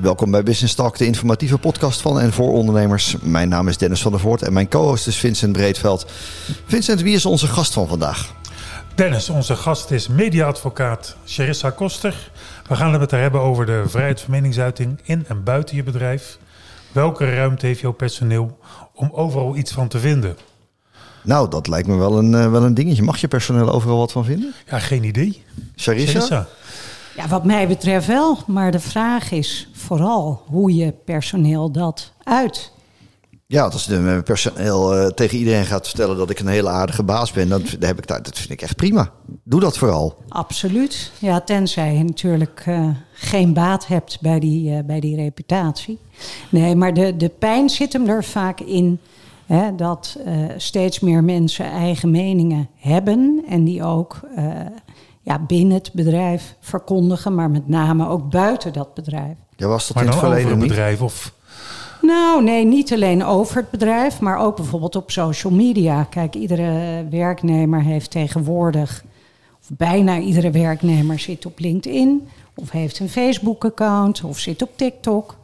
Welkom bij Business Talk, de informatieve podcast van en voor ondernemers. Mijn naam is Dennis van der Voort en mijn co-host is Vincent Breedveld. Vincent, wie is onze gast van vandaag? Dennis, onze gast is mediaadvocaat Charissa Koster. We gaan het met haar hebben over de vrijheid van meningsuiting in en buiten je bedrijf. Welke ruimte heeft jouw personeel om overal iets van te vinden? Nou, dat lijkt me wel een, uh, wel een dingetje. Mag je personeel overal wat van vinden? Ja, geen idee. Charissa? Charissa? Ja, wat mij betreft wel. Maar de vraag is vooral hoe je personeel dat uit. Ja, als de personeel uh, tegen iedereen gaat vertellen dat ik een hele aardige baas ben, dan heb ik dat, dat vind ik echt prima. Doe dat vooral. Absoluut. Ja, tenzij je natuurlijk uh, geen baat hebt bij die, uh, bij die reputatie. Nee, maar de, de pijn zit hem er vaak in hè, dat steeds meer mensen eigen meningen hebben en die ook ja, binnen het bedrijf verkondigen, maar met name ook buiten dat bedrijf. Ja, was dat maar in het verleden over het bedrijf of? Nou, nee, niet alleen over het bedrijf, maar ook bijvoorbeeld op social media. Kijk, iedere werknemer heeft tegenwoordig, of bijna iedere werknemer zit op LinkedIn, of heeft een Facebook-account, of zit op TikTok.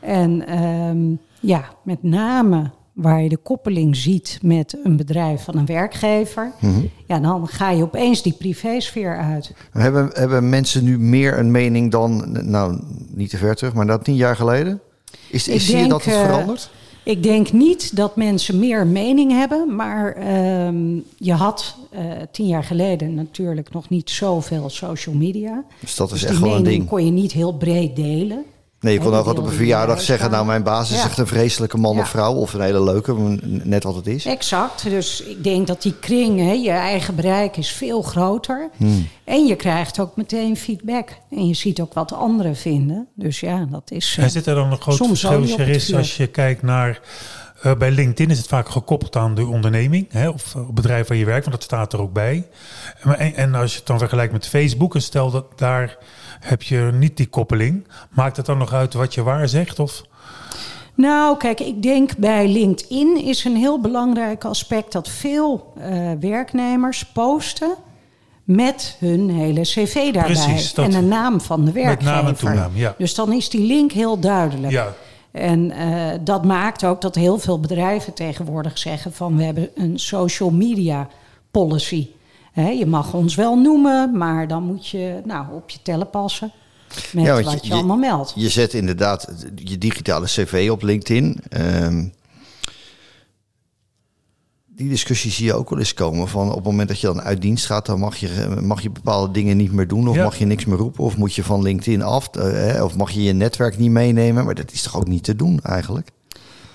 En um, ja, met name waar je de koppeling ziet met een bedrijf van een werkgever, mm-hmm. ja, dan ga je opeens die privésfeer uit. Hebben, hebben mensen nu meer een mening dan, nou niet te ver terug, maar dat tien jaar geleden? Is, is zie je dat het verandert? Uh, ik denk niet dat mensen meer mening hebben, maar uh, je had uh, tien jaar geleden natuurlijk nog niet zoveel social media. Dus dat is dus echt wel een ding. kon je niet heel breed delen. Nee, je kon ook wat op een verjaardag zeggen... nou, mijn baas is ja. echt een vreselijke man ja. of vrouw... of een hele leuke, net wat het is. Exact. Dus ik denk dat die kring, hè, je eigen bereik is veel groter. Hmm. En je krijgt ook meteen feedback. En je ziet ook wat anderen vinden. Dus ja, dat is... En zit er dan een groot verschil, Charis, als je kijkt naar... Uh, bij LinkedIn is het vaak gekoppeld aan de onderneming hè, of het bedrijf waar je werkt, want dat staat er ook bij. En, en als je het dan vergelijkt met Facebook, en stel dat daar heb je niet die koppeling. Maakt het dan nog uit wat je waar zegt? Of? Nou, kijk, ik denk bij LinkedIn is een heel belangrijk aspect dat veel uh, werknemers posten met hun hele cv daarbij. Precies, en de naam van de werkgever. Met naam en toenaam, ja. Dus dan is die link heel duidelijk. Ja. En uh, dat maakt ook dat heel veel bedrijven tegenwoordig zeggen van we hebben een social media policy. He, je mag ons wel noemen, maar dan moet je nou, op je tellen passen. Met ja, wat je, je, allemaal meldt. Je zet inderdaad je digitale cv op LinkedIn. Um, die discussie zie je ook wel eens komen. Van op het moment dat je dan uit dienst gaat, dan mag je, mag je bepaalde dingen niet meer doen. Of ja. mag je niks meer roepen. Of moet je van LinkedIn af. Uh, of mag je je netwerk niet meenemen. Maar dat is toch ook niet te doen eigenlijk?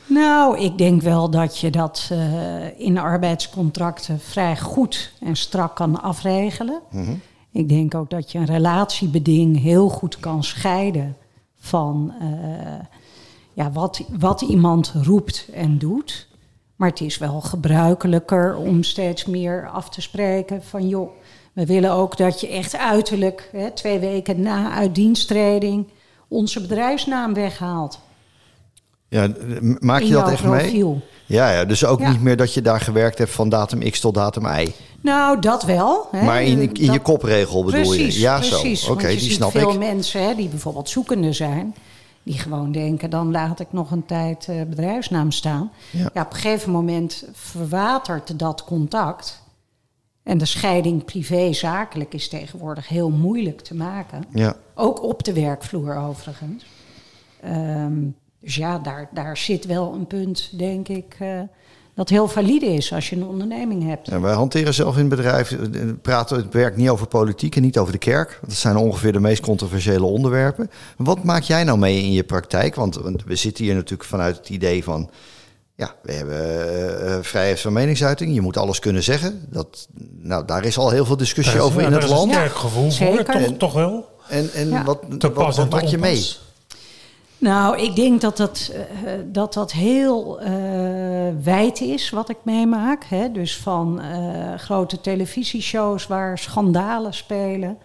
Nou, ik denk wel dat je dat uh, in arbeidscontracten vrij goed en strak kan afregelen. Mm-hmm. Ik denk ook dat je een relatiebeding heel goed kan scheiden van uh, ja, wat, wat iemand roept en doet. Maar het is wel gebruikelijker om steeds meer af te spreken van joh, we willen ook dat je echt uiterlijk, hè, twee weken na uitdiensttreding, onze bedrijfsnaam weghaalt. Ja, maak je dat echt profiel. mee? Ja, ja, dus ook ja. niet meer dat je daar gewerkt hebt van datum X tot datum Y. Nou, dat wel. Hè. Maar in, in dat... je kopregel bedoel precies, je? Ja, precies, zo. Oké, okay, die snap veel ik. veel mensen hè, die bijvoorbeeld zoekende zijn... die gewoon denken, dan laat ik nog een tijd uh, bedrijfsnaam staan. Ja. ja, op een gegeven moment verwatert dat contact... En de scheiding privé-zakelijk is tegenwoordig heel moeilijk te maken. Ja. Ook op de werkvloer overigens. Um, dus ja, daar, daar zit wel een punt, denk ik, uh, dat heel valide is als je een onderneming hebt. Ja, wij hanteren zelf in het bedrijf, eh, praten het werk niet over politiek en niet over de kerk. Dat zijn ongeveer de meest controversiële onderwerpen. Wat maak jij nou mee in je praktijk? Want, want we zitten hier natuurlijk vanuit het idee van... Ja, we hebben uh, vrijheid van meningsuiting. Je moet alles kunnen zeggen. Dat, nou, daar is al heel veel discussie is, over ja, in het land. Daar is een sterk gevoel voor, toch, wel? En, en ja. wat, wat, wat maak je mee? Nou, ik denk dat dat, uh, dat, dat heel uh, wijd is wat ik meemaak. Hè? Dus van uh, grote televisieshows waar schandalen spelen,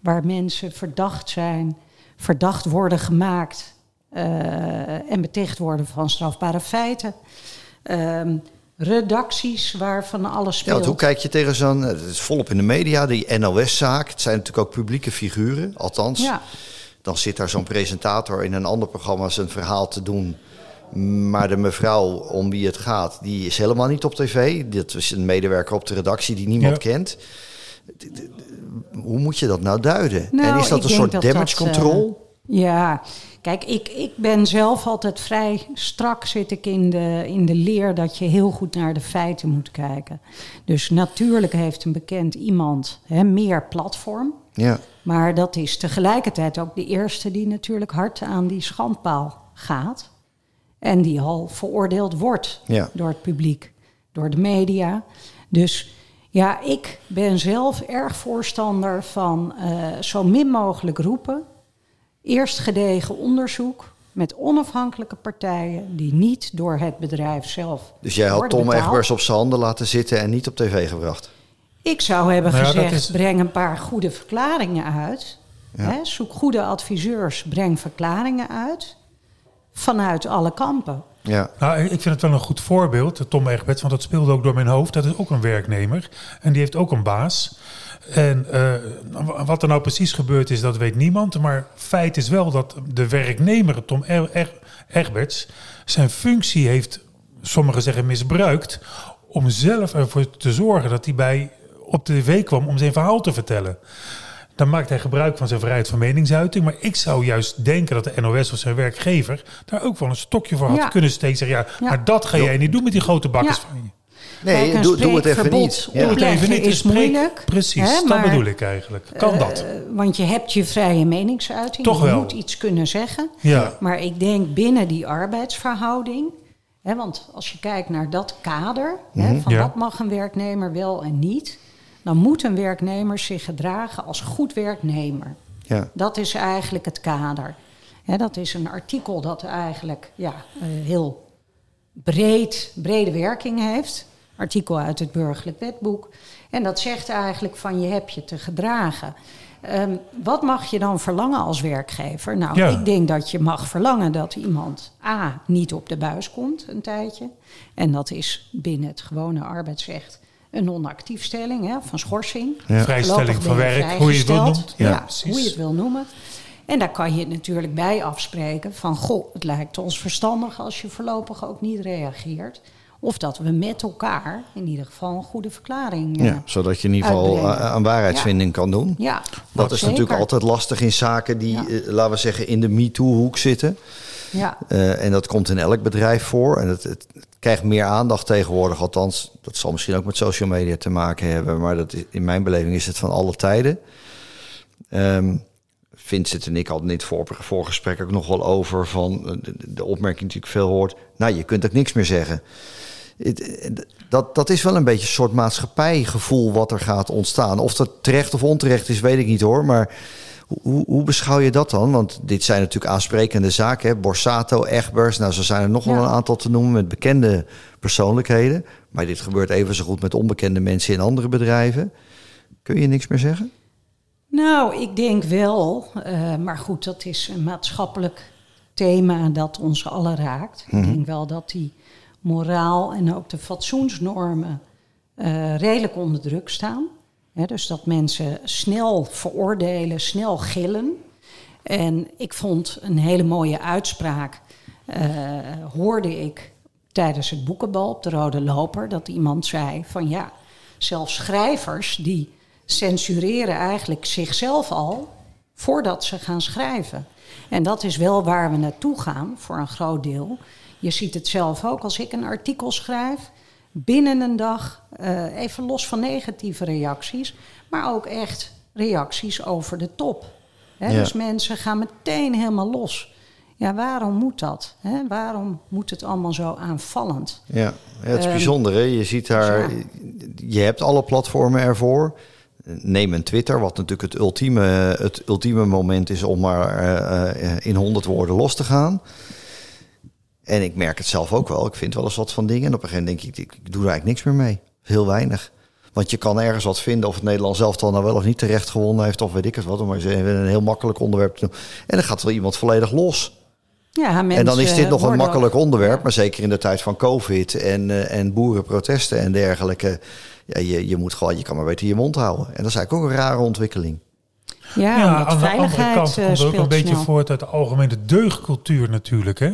waar mensen verdacht zijn, verdacht worden gemaakt en beticht worden van strafbare feiten. Um, redacties waar van alles speelt. Ja, hoe kijk je tegen zo'n... Het is volop in de media, die NOS-zaak. Het zijn natuurlijk ook publieke figuren, althans... Ja dan zit daar zo'n presentator in een ander programma zijn verhaal te doen. Maar de mevrouw om wie het gaat, die is helemaal niet op tv. Dit is een medewerker op de redactie die niemand kent. Hoe moet je dat nou duiden? Nou, en is dat een soort damage dat, control? Uh, ja, kijk, ik, ik ben zelf altijd vrij strak zit ik in de, in de leer dat je heel goed naar de feiten moet kijken. Dus natuurlijk heeft een bekend iemand hè, meer platform. Ja. Maar dat is tegelijkertijd ook de eerste die natuurlijk hard aan die schandpaal gaat. En die al veroordeeld wordt ja. door het publiek, door de media. Dus ja, ik ben zelf erg voorstander van uh, zo min mogelijk roepen. Eerst gedegen onderzoek met onafhankelijke partijen die niet door het bedrijf zelf. Dus jij had Tom Egbers op zijn handen laten zitten en niet op tv gebracht? Ik zou hebben nou, gezegd: is... breng een paar goede verklaringen uit. Ja. Hè, zoek goede adviseurs, breng verklaringen uit. Vanuit alle kampen. Ja. Nou, ik vind het wel een goed voorbeeld, Tom Egberts, want dat speelde ook door mijn hoofd. Dat is ook een werknemer en die heeft ook een baas. En uh, wat er nou precies gebeurd is, dat weet niemand. Maar feit is wel dat de werknemer, Tom Egberts, zijn functie heeft, sommigen zeggen misbruikt, om zelf ervoor te zorgen dat hij bij op de tv kwam om zijn verhaal te vertellen. Dan maakt hij gebruik van zijn vrijheid van meningsuiting. Maar ik zou juist denken dat de NOS of zijn werkgever daar ook wel een stokje voor had Ja. kunnen steken. Zeggen, ja, Ja. maar dat ga jij niet doen met die grote bakkers Ja. van je. Nee, doe, doe het even niet. Ja. Doe het even niet. is moeilijk, Precies, hè, dat bedoel ik eigenlijk. Kan dat? Eh, want je hebt je vrije meningsuiting. Toch je wel. moet iets kunnen zeggen. Ja. Maar ik denk binnen die arbeidsverhouding. Hè, want als je kijkt naar dat kader. Hè, van Ja. wat mag een werknemer wel en niet. Dan moet een werknemer zich gedragen als goed werknemer. Ja. Dat is eigenlijk het kader. Hè, dat is een artikel dat eigenlijk ja, eh, heel breed, brede werking heeft. Artikel uit het burgerlijk wetboek. En dat zegt eigenlijk van je hebt je te gedragen. Ehm, wat mag je dan verlangen als werkgever? Nou, Ja. ik denk dat je mag verlangen dat iemand A niet op de buis komt een tijdje. En dat is binnen het gewone arbeidsrecht een non-actiefstelling hè, van schorsing. Ja. Vrijstelling van werk, hoe je het wil noemt. Ja, hoe je het wil noemen. En daar kan je het natuurlijk bij afspreken van... goh, het lijkt ons verstandig als je voorlopig ook niet reageert. Of dat we met elkaar in ieder geval een goede verklaring... eh, Ja, zodat je in ieder geval uitbrengen. a- aan waarheidsvinding kan doen. ja, Dat is zeker. natuurlijk altijd lastig in zaken die, Ja. eh, laten we zeggen, in de MeToo-hoek zitten. Ja, Eh, en dat komt in elk bedrijf voor. En het, het krijgt meer aandacht tegenwoordig. Althans, dat zal misschien ook met social media te maken hebben. Maar dat is, in mijn beleving is het van alle tijden. Ehm Vincent en ik hadden in het voor, voorgesprek ook nog wel over van eh, de, opmerking die ik veel hoort. Nou, je kunt ook niks meer zeggen. Eh, dat, dat is wel een beetje een soort maatschappijgevoel wat er gaat ontstaan. Of dat terecht of onterecht is, weet ik niet hoor. Maar hoe, hoe beschouw je dat dan? Want dit zijn natuurlijk aansprekende zaken. Hè? Borsato, Egbers, nou zo zijn er nog wel Ja. een aantal te noemen met bekende persoonlijkheden. Maar dit gebeurt even zo goed met onbekende mensen in andere bedrijven. Kun je niks meer zeggen? nou, ik denk wel... eh, maar goed, dat is een maatschappelijk thema dat ons allen raakt. Ik denk wel dat die moraal en ook de fatsoensnormen... eh, redelijk onder druk staan. Dus dat mensen snel veroordelen, snel gillen. En ik vond een hele mooie uitspraak, eh, hoorde ik tijdens het boekenbal op de Rode Loper, dat iemand zei van ja, zelfs schrijvers die censureren eigenlijk zichzelf al voordat ze gaan schrijven. En dat is wel waar we naartoe gaan voor een groot deel. Je ziet het zelf ook als ik een artikel schrijf. Binnen een dag, eh, even los van negatieve reacties, maar ook echt reacties over de top. Ja. Dus mensen gaan meteen helemaal los. Ja, waarom moet dat? Hè? Waarom moet het allemaal zo aanvallend? Ja, ja het is Ehm, bijzonder. Hè? Je ziet daar, ja. je hebt alle platformen ervoor. Neem een Twitter, wat natuurlijk het ultieme, het ultieme moment is om maar eh, eh, in honderd woorden los te gaan. En ik merk het zelf ook wel. Ik vind wel eens wat van dingen. En op een gegeven moment denk ik, ik, doe er eigenlijk niks meer mee. Heel weinig. Want je kan ergens wat vinden of het Nederlands zelf dan nou wel of niet terecht gewonnen heeft. Of weet ik het wat. Maar eens even een heel makkelijk onderwerp te doen. En dan gaat wel iemand volledig los. Ja, En dan is dit nog een makkelijk ook- onderwerp, maar zeker in de tijd van COVID en, eh, en boerenprotesten en dergelijke. Ja, je, je moet gewoon, je kan maar beter je mond houden. En dat is eigenlijk ook een rare ontwikkeling. Ja, ja aan de andere kant komt ook een beetje voort uit de algemene deugdcultuur natuurlijk. Hè?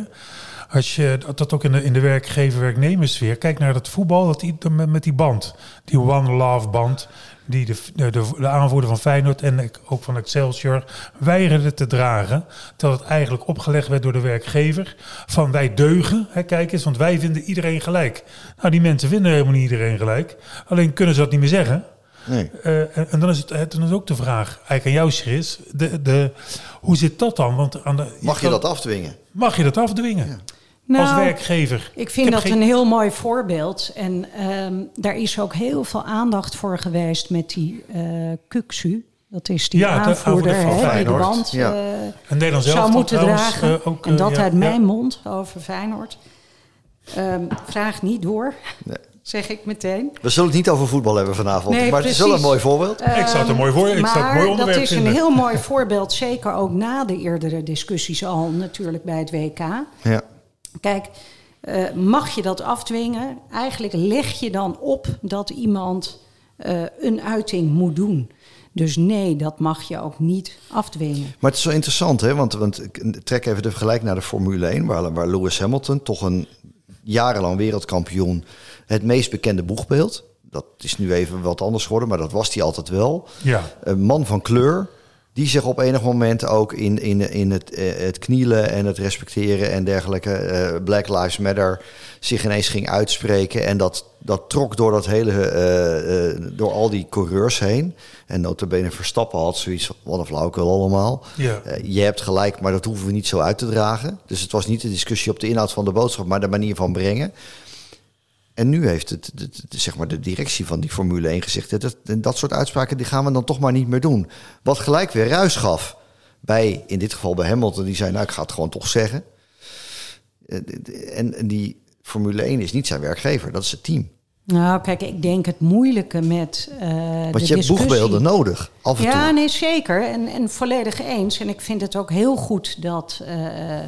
Als je dat ook in de, in de werkgever-werknemersfeer. Kijk naar het voetbal dat die, met die band. Die One Love band. Die de, de, de, aanvoerder van Feyenoord en ook van Excelsior weigerde te dragen. Terwijl het eigenlijk opgelegd werd door de werkgever. Van wij deugen, hè, kijk eens, want wij vinden iedereen gelijk. Nou, die mensen vinden helemaal niet iedereen gelijk. Alleen kunnen ze dat niet meer zeggen. Nee. Uh, en, dan is het dan is ook de vraag, eigenlijk aan jou, Chris. De, de, hoe zit dat dan? Want aan de, mag je dat afdwingen? Mag je dat afdwingen? Ja nou, als werkgever. Ik vind dat een heel mooi voorbeeld. En um, daar is ook heel veel aandacht voor geweest met die uh, Kuksu. Dat is die ja, aanvoerder, hè, die de band ja. uh, en zou moeten dragen. Uh, ook, en dat uit mijn mond over Feyenoord. Um, vraag niet door. Nee. Zeg ik meteen. We zullen het niet over voetbal hebben vanavond, nee, maar het is wel een mooi voorbeeld. Um, ik zou het een mooi, voor, ik zou het mooi onderwerp dat is een heel mooi voorbeeld, zeker ook na de eerdere discussies al natuurlijk bij het WK. Ja. Kijk, uh, mag je dat afdwingen? Eigenlijk leg je dan op dat iemand uh, een uiting moet doen. Dus nee, dat mag je ook niet afdwingen. Maar het is wel interessant, hè? Want, want ik trek even de vergelijk naar de Formule 1, waar, waar Lewis Hamilton, toch een jarenlang wereldkampioen, het meest bekende boegbeeld. Dat is nu even wat anders geworden, maar dat was hij altijd wel. Ja. Een man van kleur, die zich op enig moment ook in, in, in het, eh, het knielen en het respecteren en dergelijke, uh, Black Lives Matter, zich ineens ging uitspreken. En dat, dat trok door dat hele, uh, door al die coureurs heen. En notabene Verstappen had zoiets van, wat een flauwekul allemaal. Ja. je hebt gelijk, maar dat hoeven we niet zo uit te dragen. Dus het was niet de discussie op de inhoud van de boodschap, maar de manier van brengen. En nu heeft het, de, zeg maar de directie van die Formule 1 gezegd... Dat, dat soort uitspraken die gaan we dan toch maar niet meer doen. Wat gelijk weer ruis gaf bij, in dit geval bij Hamilton... die zei, nou, ik ga het gewoon toch zeggen. Eh, en, die Formule 1 is niet zijn werkgever, dat is het team. Nou, kijk, ik denk het moeilijke met uh, Want je hebt boegbeelden nodig, af en ja, toe. Ja, nee, zeker. En, en volledig eens. En ik vind het ook heel goed dat... Uh,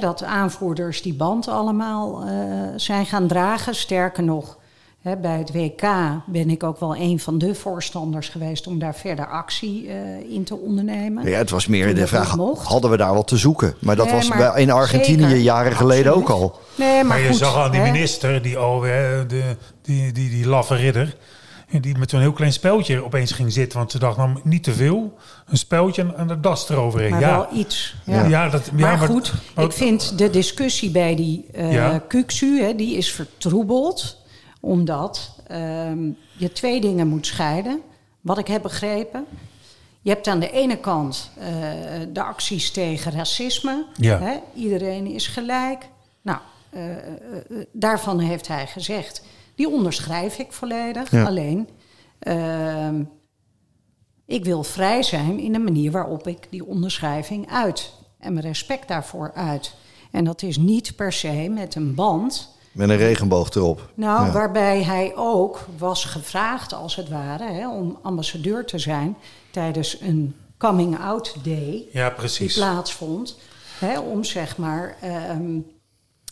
dat aanvoerders die band allemaal uh, zijn gaan dragen. Sterker nog, bij het WK ben ik ook wel een van de voorstanders geweest om daar verder actie uh, in te ondernemen. Ja, het was meer de vraag: hadden we daar wat te zoeken? Maar dat was maar in Argentinië jaren geleden ook al. Nee, maar, maar je zag aan die minister, die, oh, de, die, die, die laffe ridder die met zo'n heel klein speltje opeens ging zitten. Want ze dacht, nou niet te veel. Een speltje en de das eroverheen. Maar ja. wel iets. Ja. ja dat, maar, maar goed, ik vind de discussie bij die uh, hè, die is vertroebeld. Omdat ehm, je twee dingen moet scheiden. Wat ik heb begrepen. Je hebt aan de ene kant uh, de acties tegen racisme. Hè, iedereen is gelijk. Nou, uh, daarvan heeft hij gezegd die onderschrijf ik volledig. Alleen, uh, ik wil vrij zijn in de manier waarop ik die onderschrijving uit. En mijn respect daarvoor uit. En dat is niet per se met een band. Met een regenboog erop. Nou, waarbij hij ook was gevraagd, als het ware, hè, om ambassadeur te zijn tijdens een coming out day. Ja, precies. Die plaatsvond. Hè, om zeg maar um,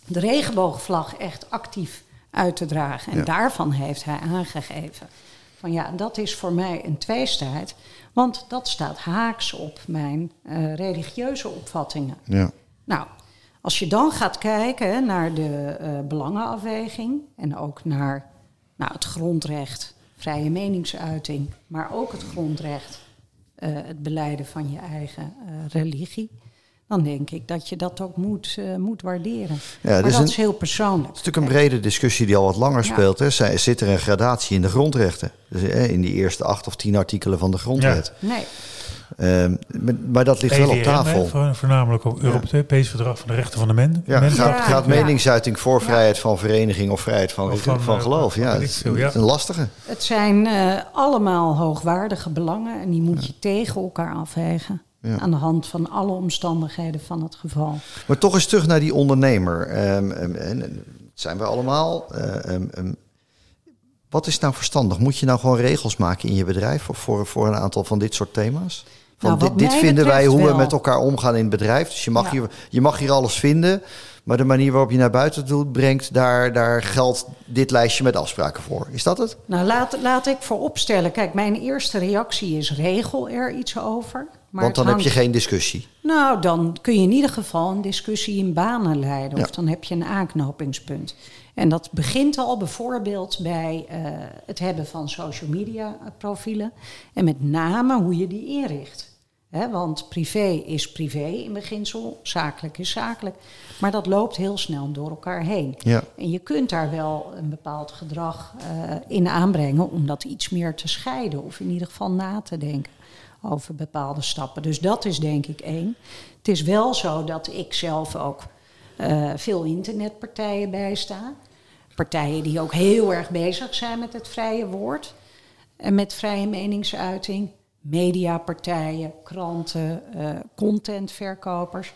de regenboogvlag echt actief uit te dragen. En daarvan heeft hij aangegeven van ja, dat is voor mij een tweestrijd, want dat staat haaks op mijn uh, religieuze opvattingen. Ja. Nou, als je dan gaat kijken naar de uh, belangenafweging en ook naar nou, het grondrecht, vrije meningsuiting, maar ook het grondrecht, uh, het beleiden van je eigen religie dan denk ik dat je dat ook moet, uh, moet waarderen. Ja, maar dat is heel persoonlijk. Het is natuurlijk een brede discussie die al wat langer speelt. Hè. Zit er een gradatie in de grondrechten? Dus, in die eerste acht of tien artikelen van de grondwet. Ja. Nee. Um, maar dat ligt wel op tafel. Hè, voornamelijk op Europees Verdrag van de Rechten van de Mens. Ja, gaat, gaat meningsuiting voor vrijheid van vereniging of vrijheid van, of van, van, geloof? Ja, het is een lastige. Het zijn uh, allemaal hoogwaardige belangen en die moet je tegen elkaar afwegen. Aan de hand van alle omstandigheden van het geval. Maar toch eens terug naar die ondernemer. Um, zijn we allemaal. Uh, wat is nou verstandig? Moet je nou gewoon regels maken in je bedrijf voor, voor een aantal van dit soort thema's? Van nou, dit, dit vinden wij hoe we met elkaar omgaan in het bedrijf. Dus je mag, hier, je mag hier alles vinden. Maar de manier waarop je naar buiten toe brengt, daar, daar geldt dit lijstje met afspraken voor. Is dat het? Nou, laat, laat ik vooropstellen. Kijk, mijn eerste reactie is regel er iets over. Maar Want dan heb je geen discussie. Nou, dan kun je in ieder geval een discussie in banen leiden. Of dan heb je een aanknopingspunt. En dat begint al bijvoorbeeld bij uh, het hebben van social media profielen. En met name hoe je die inricht. He, want privé is privé in beginsel, zakelijk is zakelijk. Maar dat loopt heel snel door elkaar heen. Ja. En je kunt daar wel een bepaald gedrag uh, in aanbrengen om dat iets meer te scheiden. Of in ieder geval na te denken over bepaalde stappen. Dus dat is denk ik één. Het is wel zo dat ik zelf ook uh, veel internetpartijen bijsta. Partijen die ook heel erg bezig zijn met het vrije woord en met vrije meningsuiting. Mediapartijen, kranten, uh, contentverkopers.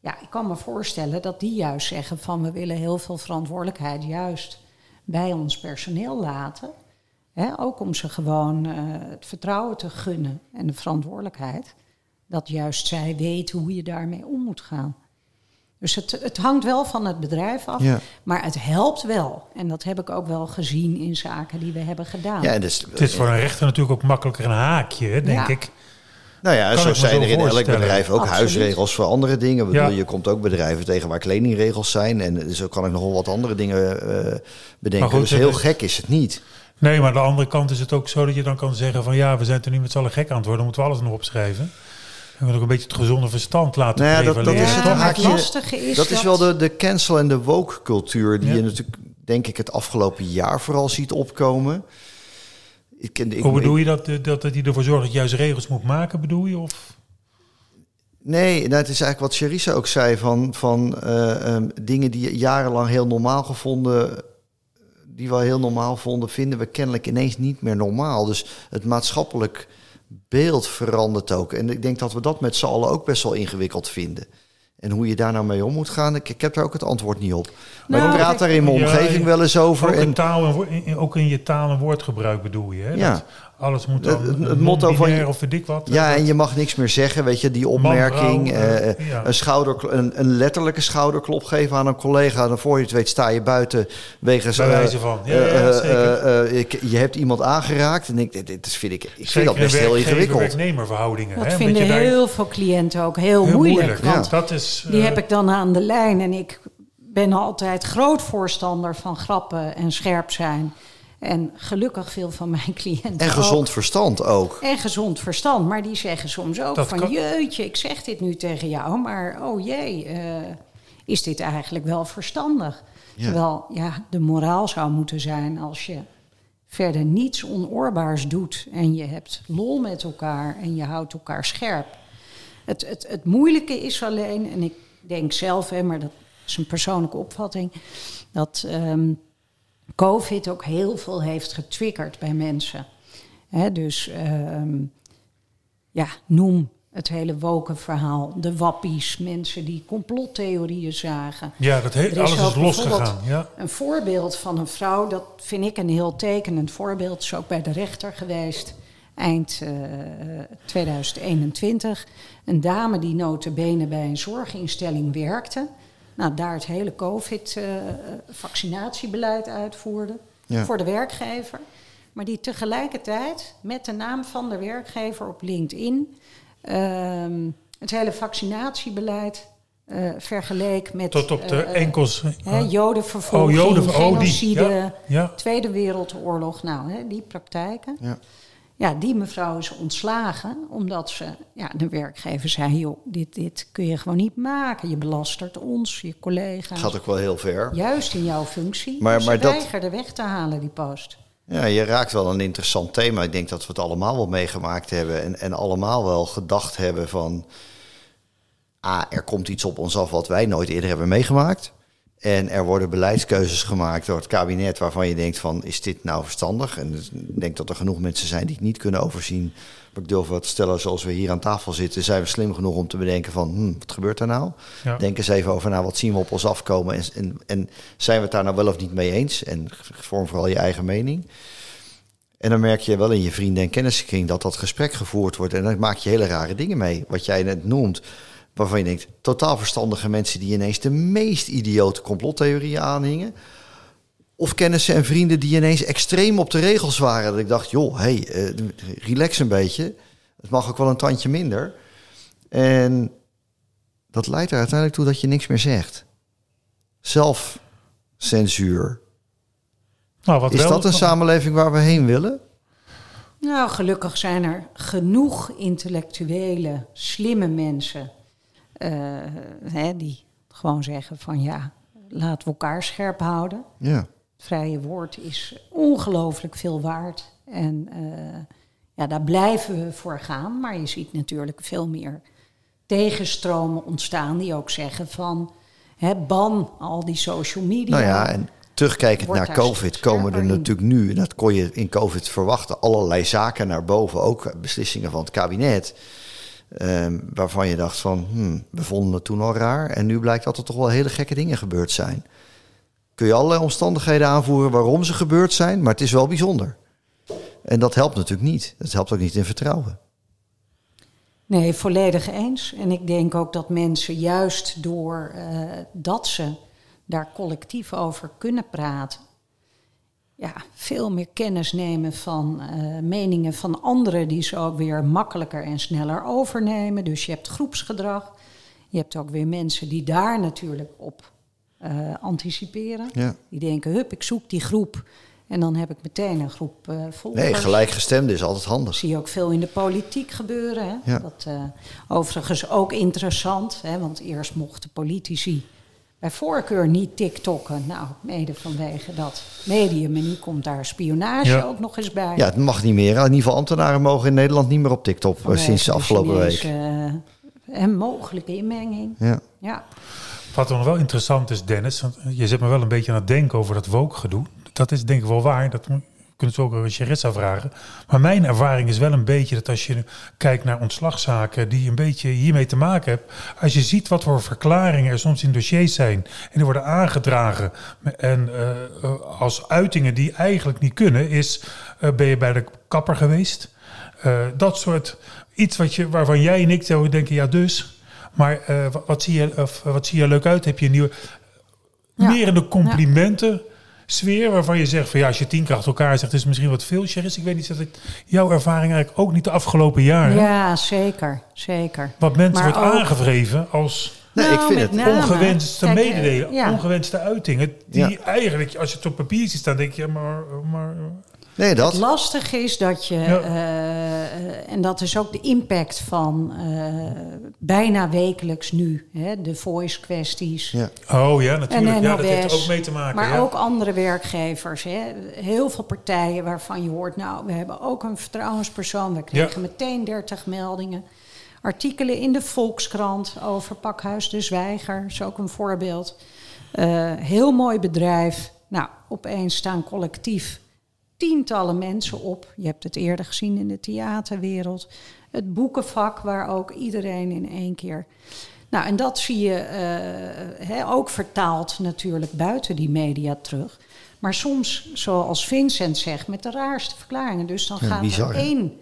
Ja, ik kan me voorstellen dat die juist zeggen van we willen heel veel verantwoordelijkheid juist bij ons personeel laten. Ook om ze gewoon uh, het vertrouwen te gunnen en de verantwoordelijkheid. Dat juist zij weten hoe je daarmee om moet gaan. Dus het, het hangt wel van het bedrijf af, maar het helpt wel. En dat heb ik ook wel gezien in zaken die we hebben gedaan. Ja, dus, het is voor een rechter natuurlijk ook makkelijker een haakje, denk ik. Nou ja, zo zijn er in elk bedrijf ook huisregels voor andere dingen. Bedoel, Je komt ook bedrijven tegen waar kledingregels zijn. En zo kan ik nog wel wat andere dingen uh, bedenken. Goed, dus heel gek is het niet. Nee, maar aan de andere kant is het ook zo dat je dan kan zeggen van... ja, we zijn er nu met z'n allen gek aan het worden. Dan moeten we alles nog opschrijven. En we ook een beetje het gezonde verstand laten nou ja, dat, dat, is het haakje, lastige is dat, is wel de, de cancel- en de woke-cultuur... die je natuurlijk, denk ik, het afgelopen jaar vooral ziet opkomen... Ik, ik, Hoe bedoel je dat, dat, dat hij ervoor zorgt dat je juist regels moet maken, bedoel je? Of? Nee, nou, het is eigenlijk wat Charissa ook zei: van, van uh, um, dingen die jarenlang heel normaal gevonden, die we heel normaal vonden, vinden we kennelijk ineens niet meer normaal. Dus het maatschappelijk beeld verandert ook. En ik denk dat we dat met z'n allen ook best wel ingewikkeld vinden. En hoe je daar nou mee om moet gaan, ik, ik heb daar ook het antwoord niet op. Maar nou, ik praat daar in mijn omgeving wel eens over. Ook, en, taal en, ook in je taal en woordgebruik bedoel je, hè? Ja. Dat, alles moet dan het, het motto van je, of weet ik wat. Ja, en je mag niks meer zeggen, weet je, die opmerking. uh, een, schouder, een, een, letterlijke schouderklop geven aan een collega. Dan voor je het weet sta je buiten wegens... Bij wijze van, ja, ja zeker. Ik, je hebt iemand aangeraakt en ik, dit, dit vind ik, ik vind dat best heel ingewikkeld. werknemerverhoudingen. Dat hè, vinden heel veel cliënten ook heel, heel moeilijk. moeilijk want dat is, die heb ik dan aan de lijn en ik ben altijd groot voorstander van grappen en scherp zijn. En gelukkig veel van mijn cliënten. En gezond verstand ook. En gezond verstand. Maar die zeggen soms ook van jeetje, ik zeg dit nu tegen jou, maar oh jee, uh, is dit eigenlijk wel verstandig? Terwijl ja, de moraal zou moeten zijn als je verder niets onoorbaars doet en je hebt lol met elkaar en je houdt elkaar scherp. Het, het, het moeilijke is alleen, en ik denk zelf, hè, maar dat is een persoonlijke opvatting, dat um, COVID ook heel veel heeft getriggerd bij mensen. dus uh, ja, noem het hele wokenverhaal, de wappies, mensen die complottheorieën zagen. Ja, dat he- alles is losgegaan. Ja. Een voorbeeld van een vrouw, dat vind ik een heel tekenend voorbeeld, is ook bij de rechter geweest eind uh, eh, 2021. Een dame die notabene bij een zorginstelling werkte. Nou, daar het hele COVID-vaccinatiebeleid uitvoerde voor de werkgever. Maar die tegelijkertijd met de naam van de werkgever op LinkedIn ehm, het hele vaccinatiebeleid uh, vergeleek met... Tot op de uh, enkels... Uh, jodenvervolging, oh, joden, genocide, ja, Tweede Wereldoorlog. Nou, hè, die praktijken. Ja. Ja, die mevrouw is ontslagen omdat ze, ja, de werkgever zei: joh, dit, dit kun je gewoon niet maken. Je belastert ons, je collega's. Gaat ook wel heel ver. Juist in jouw functie. Maar, maar ze weigerde weg te halen, die post. Ja, je raakt wel een interessant thema. Ik denk dat we het allemaal wel meegemaakt hebben en, en allemaal wel gedacht hebben van. Ah, er komt iets op ons af wat wij nooit eerder hebben meegemaakt. En er worden beleidskeuzes gemaakt door het kabinet waarvan je denkt van, is dit nou verstandig? En dus ik denk dat er genoeg mensen zijn die het niet kunnen overzien. Maar ik durf wat te stellen, zoals we hier aan tafel zitten, zijn we slim genoeg om te bedenken van, hm, wat gebeurt er nou? Denk eens even over, nou, wat zien we op ons afkomen? En, en, en zijn we het daar nou wel of niet mee eens? En vorm vooral je eigen mening. En dan merk je wel in je vrienden- en kennissenkring dat dat gesprek gevoerd wordt. En dan maak je hele rare dingen mee. Wat jij net noemt waarvan je denkt, totaal verstandige mensen die ineens de meest idiote complottheorieën aanhingen. Of kennissen en vrienden die ineens extreem op de regels waren. Dat ik dacht, joh, hey, uh, relax een beetje. Het mag ook wel een tandje minder. En dat leidt er uiteindelijk toe dat je niks meer zegt. Zelfcensuur. Nou, wat Is dat een samenleving waar we heen willen? Nou, gelukkig zijn er genoeg intellectuele, slimme mensen hè, die gewoon zeggen van ja, laten we elkaar scherp houden. Ja. Het vrije woord is ongelooflijk veel waard. En uh, ja, daar blijven we voor gaan. Maar je ziet natuurlijk veel meer tegenstromen ontstaan die ook zeggen van hè, ban al die social media. Nou ja, en terugkijkend naar COVID komen er natuurlijk nu, en dat kon je in COVID verwachten, allerlei zaken naar boven, ook beslissingen van het kabinet. Um, waarvan je dacht van, hmm, we vonden het toen al raar. En nu blijkt dat er toch wel hele gekke dingen gebeurd zijn. Kun je allerlei omstandigheden aanvoeren waarom ze gebeurd zijn, maar het is wel bijzonder. En dat helpt natuurlijk niet. Dat helpt ook niet in vertrouwen. Nee, volledig eens. En ik denk ook dat mensen juist door uh, dat ze daar collectief over kunnen praten, ja, veel meer kennis nemen van uh, meningen van anderen, die ze ook weer makkelijker en sneller overnemen. Dus je hebt groepsgedrag. Je hebt ook weer mensen die daar natuurlijk op uh, anticiperen. Ja. Die denken, hup, ik zoek die groep. En dan heb ik meteen een groep uh, volgers. Nee, gelijkgestemd is altijd handig. Dat zie je ook veel in de politiek gebeuren. Hè? Ja. Dat, uh, overigens ook interessant, hè? want eerst mochten politici bij voorkeur niet TikTokken. Nou, mede vanwege dat medium. En nu komt daar spionage ook nog eens bij. Ja, het mag niet meer. In ieder geval ambtenaren mogen in Nederland niet meer op TikTok eh, sinds de afgelopen week. en mogelijke inmenging. Ja. ja. Wat nog wel interessant is, Dennis, want je zet me wel een beetje aan het denken over dat woke-gedoe dat is denk ik wel waar. Dat kunnen ze ook aan Charissa vragen. Maar mijn ervaring is wel een beetje dat als je kijkt naar ontslagzaken die een beetje hiermee te maken hebben. Als je ziet wat voor verklaringen er soms in dossiers zijn en die worden aangedragen. En uh, als uitingen die eigenlijk niet kunnen, is uh, ben je bij de kapper geweest. Uh, dat soort iets wat je, waarvan jij en ik zouden denken, ja dus. Maar wat, zie je, of, wat zie je leuk uit? Heb je een nieuwe... Ja. Meer in de complimenten. Ja sfeer waarvan je zegt van ja, als je tien keer achter elkaar zegt, is het misschien wat veel. Cheris, ik weet niet, dat ik jouw ervaring eigenlijk ook niet de afgelopen jaren. Ja, zeker, zeker. Wat mensen wordt ook... aangevreven als Nee, ik vind het ongewenste mededelen, ongewenste uitingen. Die eigenlijk, als je het op papier ziet staan, denk je, maar, maar Nee, dat. Het lastige is dat je, uh, en dat is ook de impact van uh, bijna wekelijks nu, hè, de voice kwesties. Ja. Oh ja, natuurlijk. ja, dat heeft er ook mee te maken. Maar ook andere werkgevers. Hè. Heel veel partijen waarvan je hoort, nou, we hebben ook een vertrouwenspersoon. We kregen meteen 30 meldingen. Artikelen in de Volkskrant over Pakhuis de Zwijger, is ook een voorbeeld. heel mooi bedrijf. Nou, opeens staan collectief tientallen mensen op. Je hebt het eerder gezien in de theaterwereld. Het boekenvak, waar ook iedereen in één keer. Nou, en dat zie je uh, ook vertaald natuurlijk buiten die media terug. Maar soms, zoals Vincent zegt, met de raarste verklaringen. Dus dan gaat er één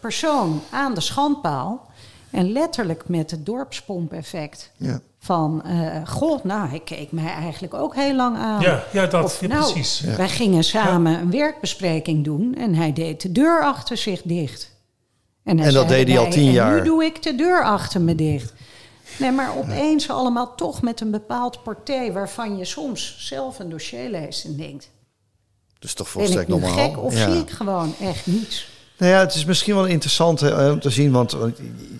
persoon aan de schandpaal. En letterlijk met het dorpspompeffect. Ja. Van, uh, god, nou, hij keek mij eigenlijk ook heel lang aan. Ja, ja dat, of, nou, precies. Wij gingen samen een werkbespreking doen en hij deed de deur achter zich dicht. En, en dat deed hij al tien jaar. En nu doe ik de deur achter me dicht. Nee, maar opeens allemaal toch met een bepaald porté... waarvan je soms zelf een dossier leest en denkt... Dus toch volstrekt normaal. gek of zie ik gewoon echt niets? Nou ja, het is misschien wel interessant hè, om te zien, want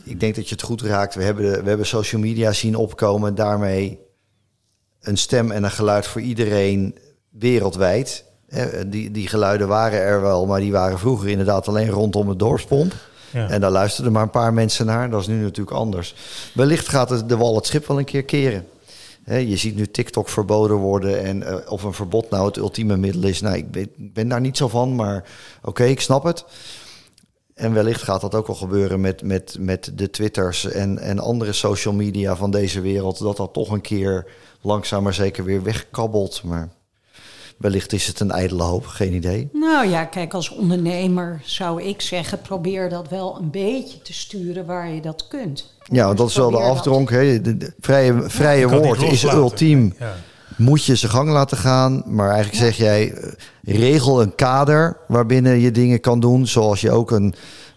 ik denk dat je het goed raakt. We hebben, we hebben social media zien opkomen, daarmee een stem en een geluid voor iedereen wereldwijd. Die, die geluiden waren er wel, maar die waren vroeger inderdaad alleen rondom het dorpspomp. Ja. En daar luisterden maar een paar mensen naar. Dat is nu natuurlijk anders. Wellicht gaat de wal het schip wel een keer keren. je ziet nu TikTok verboden worden en uh, of een verbod nou het ultieme middel is. Nou, ik ben, ben daar niet zo van, maar oké, ik snap het. En wellicht gaat dat ook wel gebeuren met, met, met de Twitters en, en andere social media van deze wereld. Dat dat toch een keer langzaam maar zeker weer wegkabbelt. Maar wellicht is het een ijdele hoop, geen idee. Nou ja, kijk, als ondernemer zou ik zeggen, probeer dat wel een beetje te sturen waar je dat kunt. Ja, dat is wel de afdronk. Hè? De, vrije vrije woord is ultiem. Ja. Moet je zijn gang laten gaan. Maar eigenlijk zeg jij, eh, regel een kader waarbinnen je dingen kan doen. Zoals je ook een,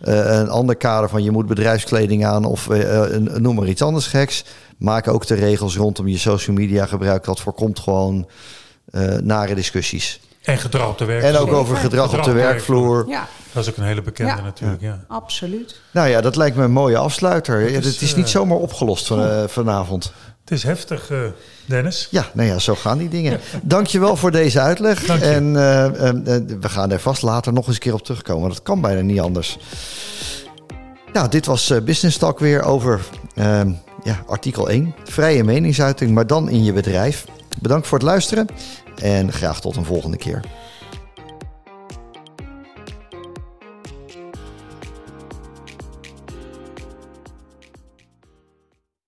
uh, een ander kader van je moet bedrijfskleding aan of uh, noem maar iets anders geks. Maak ook de regels rondom je social media gebruik. Dat voorkomt gewoon nare discussies. En gedrag op de werkvloer. En ook over gedrag, op de werkvloer. Ja. Dat is ook een hele bekende natuurlijk. Ja. Absoluut. Nou ja, dat lijkt me een mooie afsluiter. Het is, is, niet zomaar opgelost van, vanavond. Het is heftig, uh, Dennis. Ja, nou ja, zo gaan die dingen. Dankjewel voor deze uitleg. En uh, uh, we gaan er vast later nog eens een keer op terugkomen. Dat kan bijna niet anders. Nou, dit was Business Talk weer over ehm, ja, artikel 1. Vrije meningsuiting, maar dan in je bedrijf. Bedankt voor het luisteren en graag tot een volgende keer.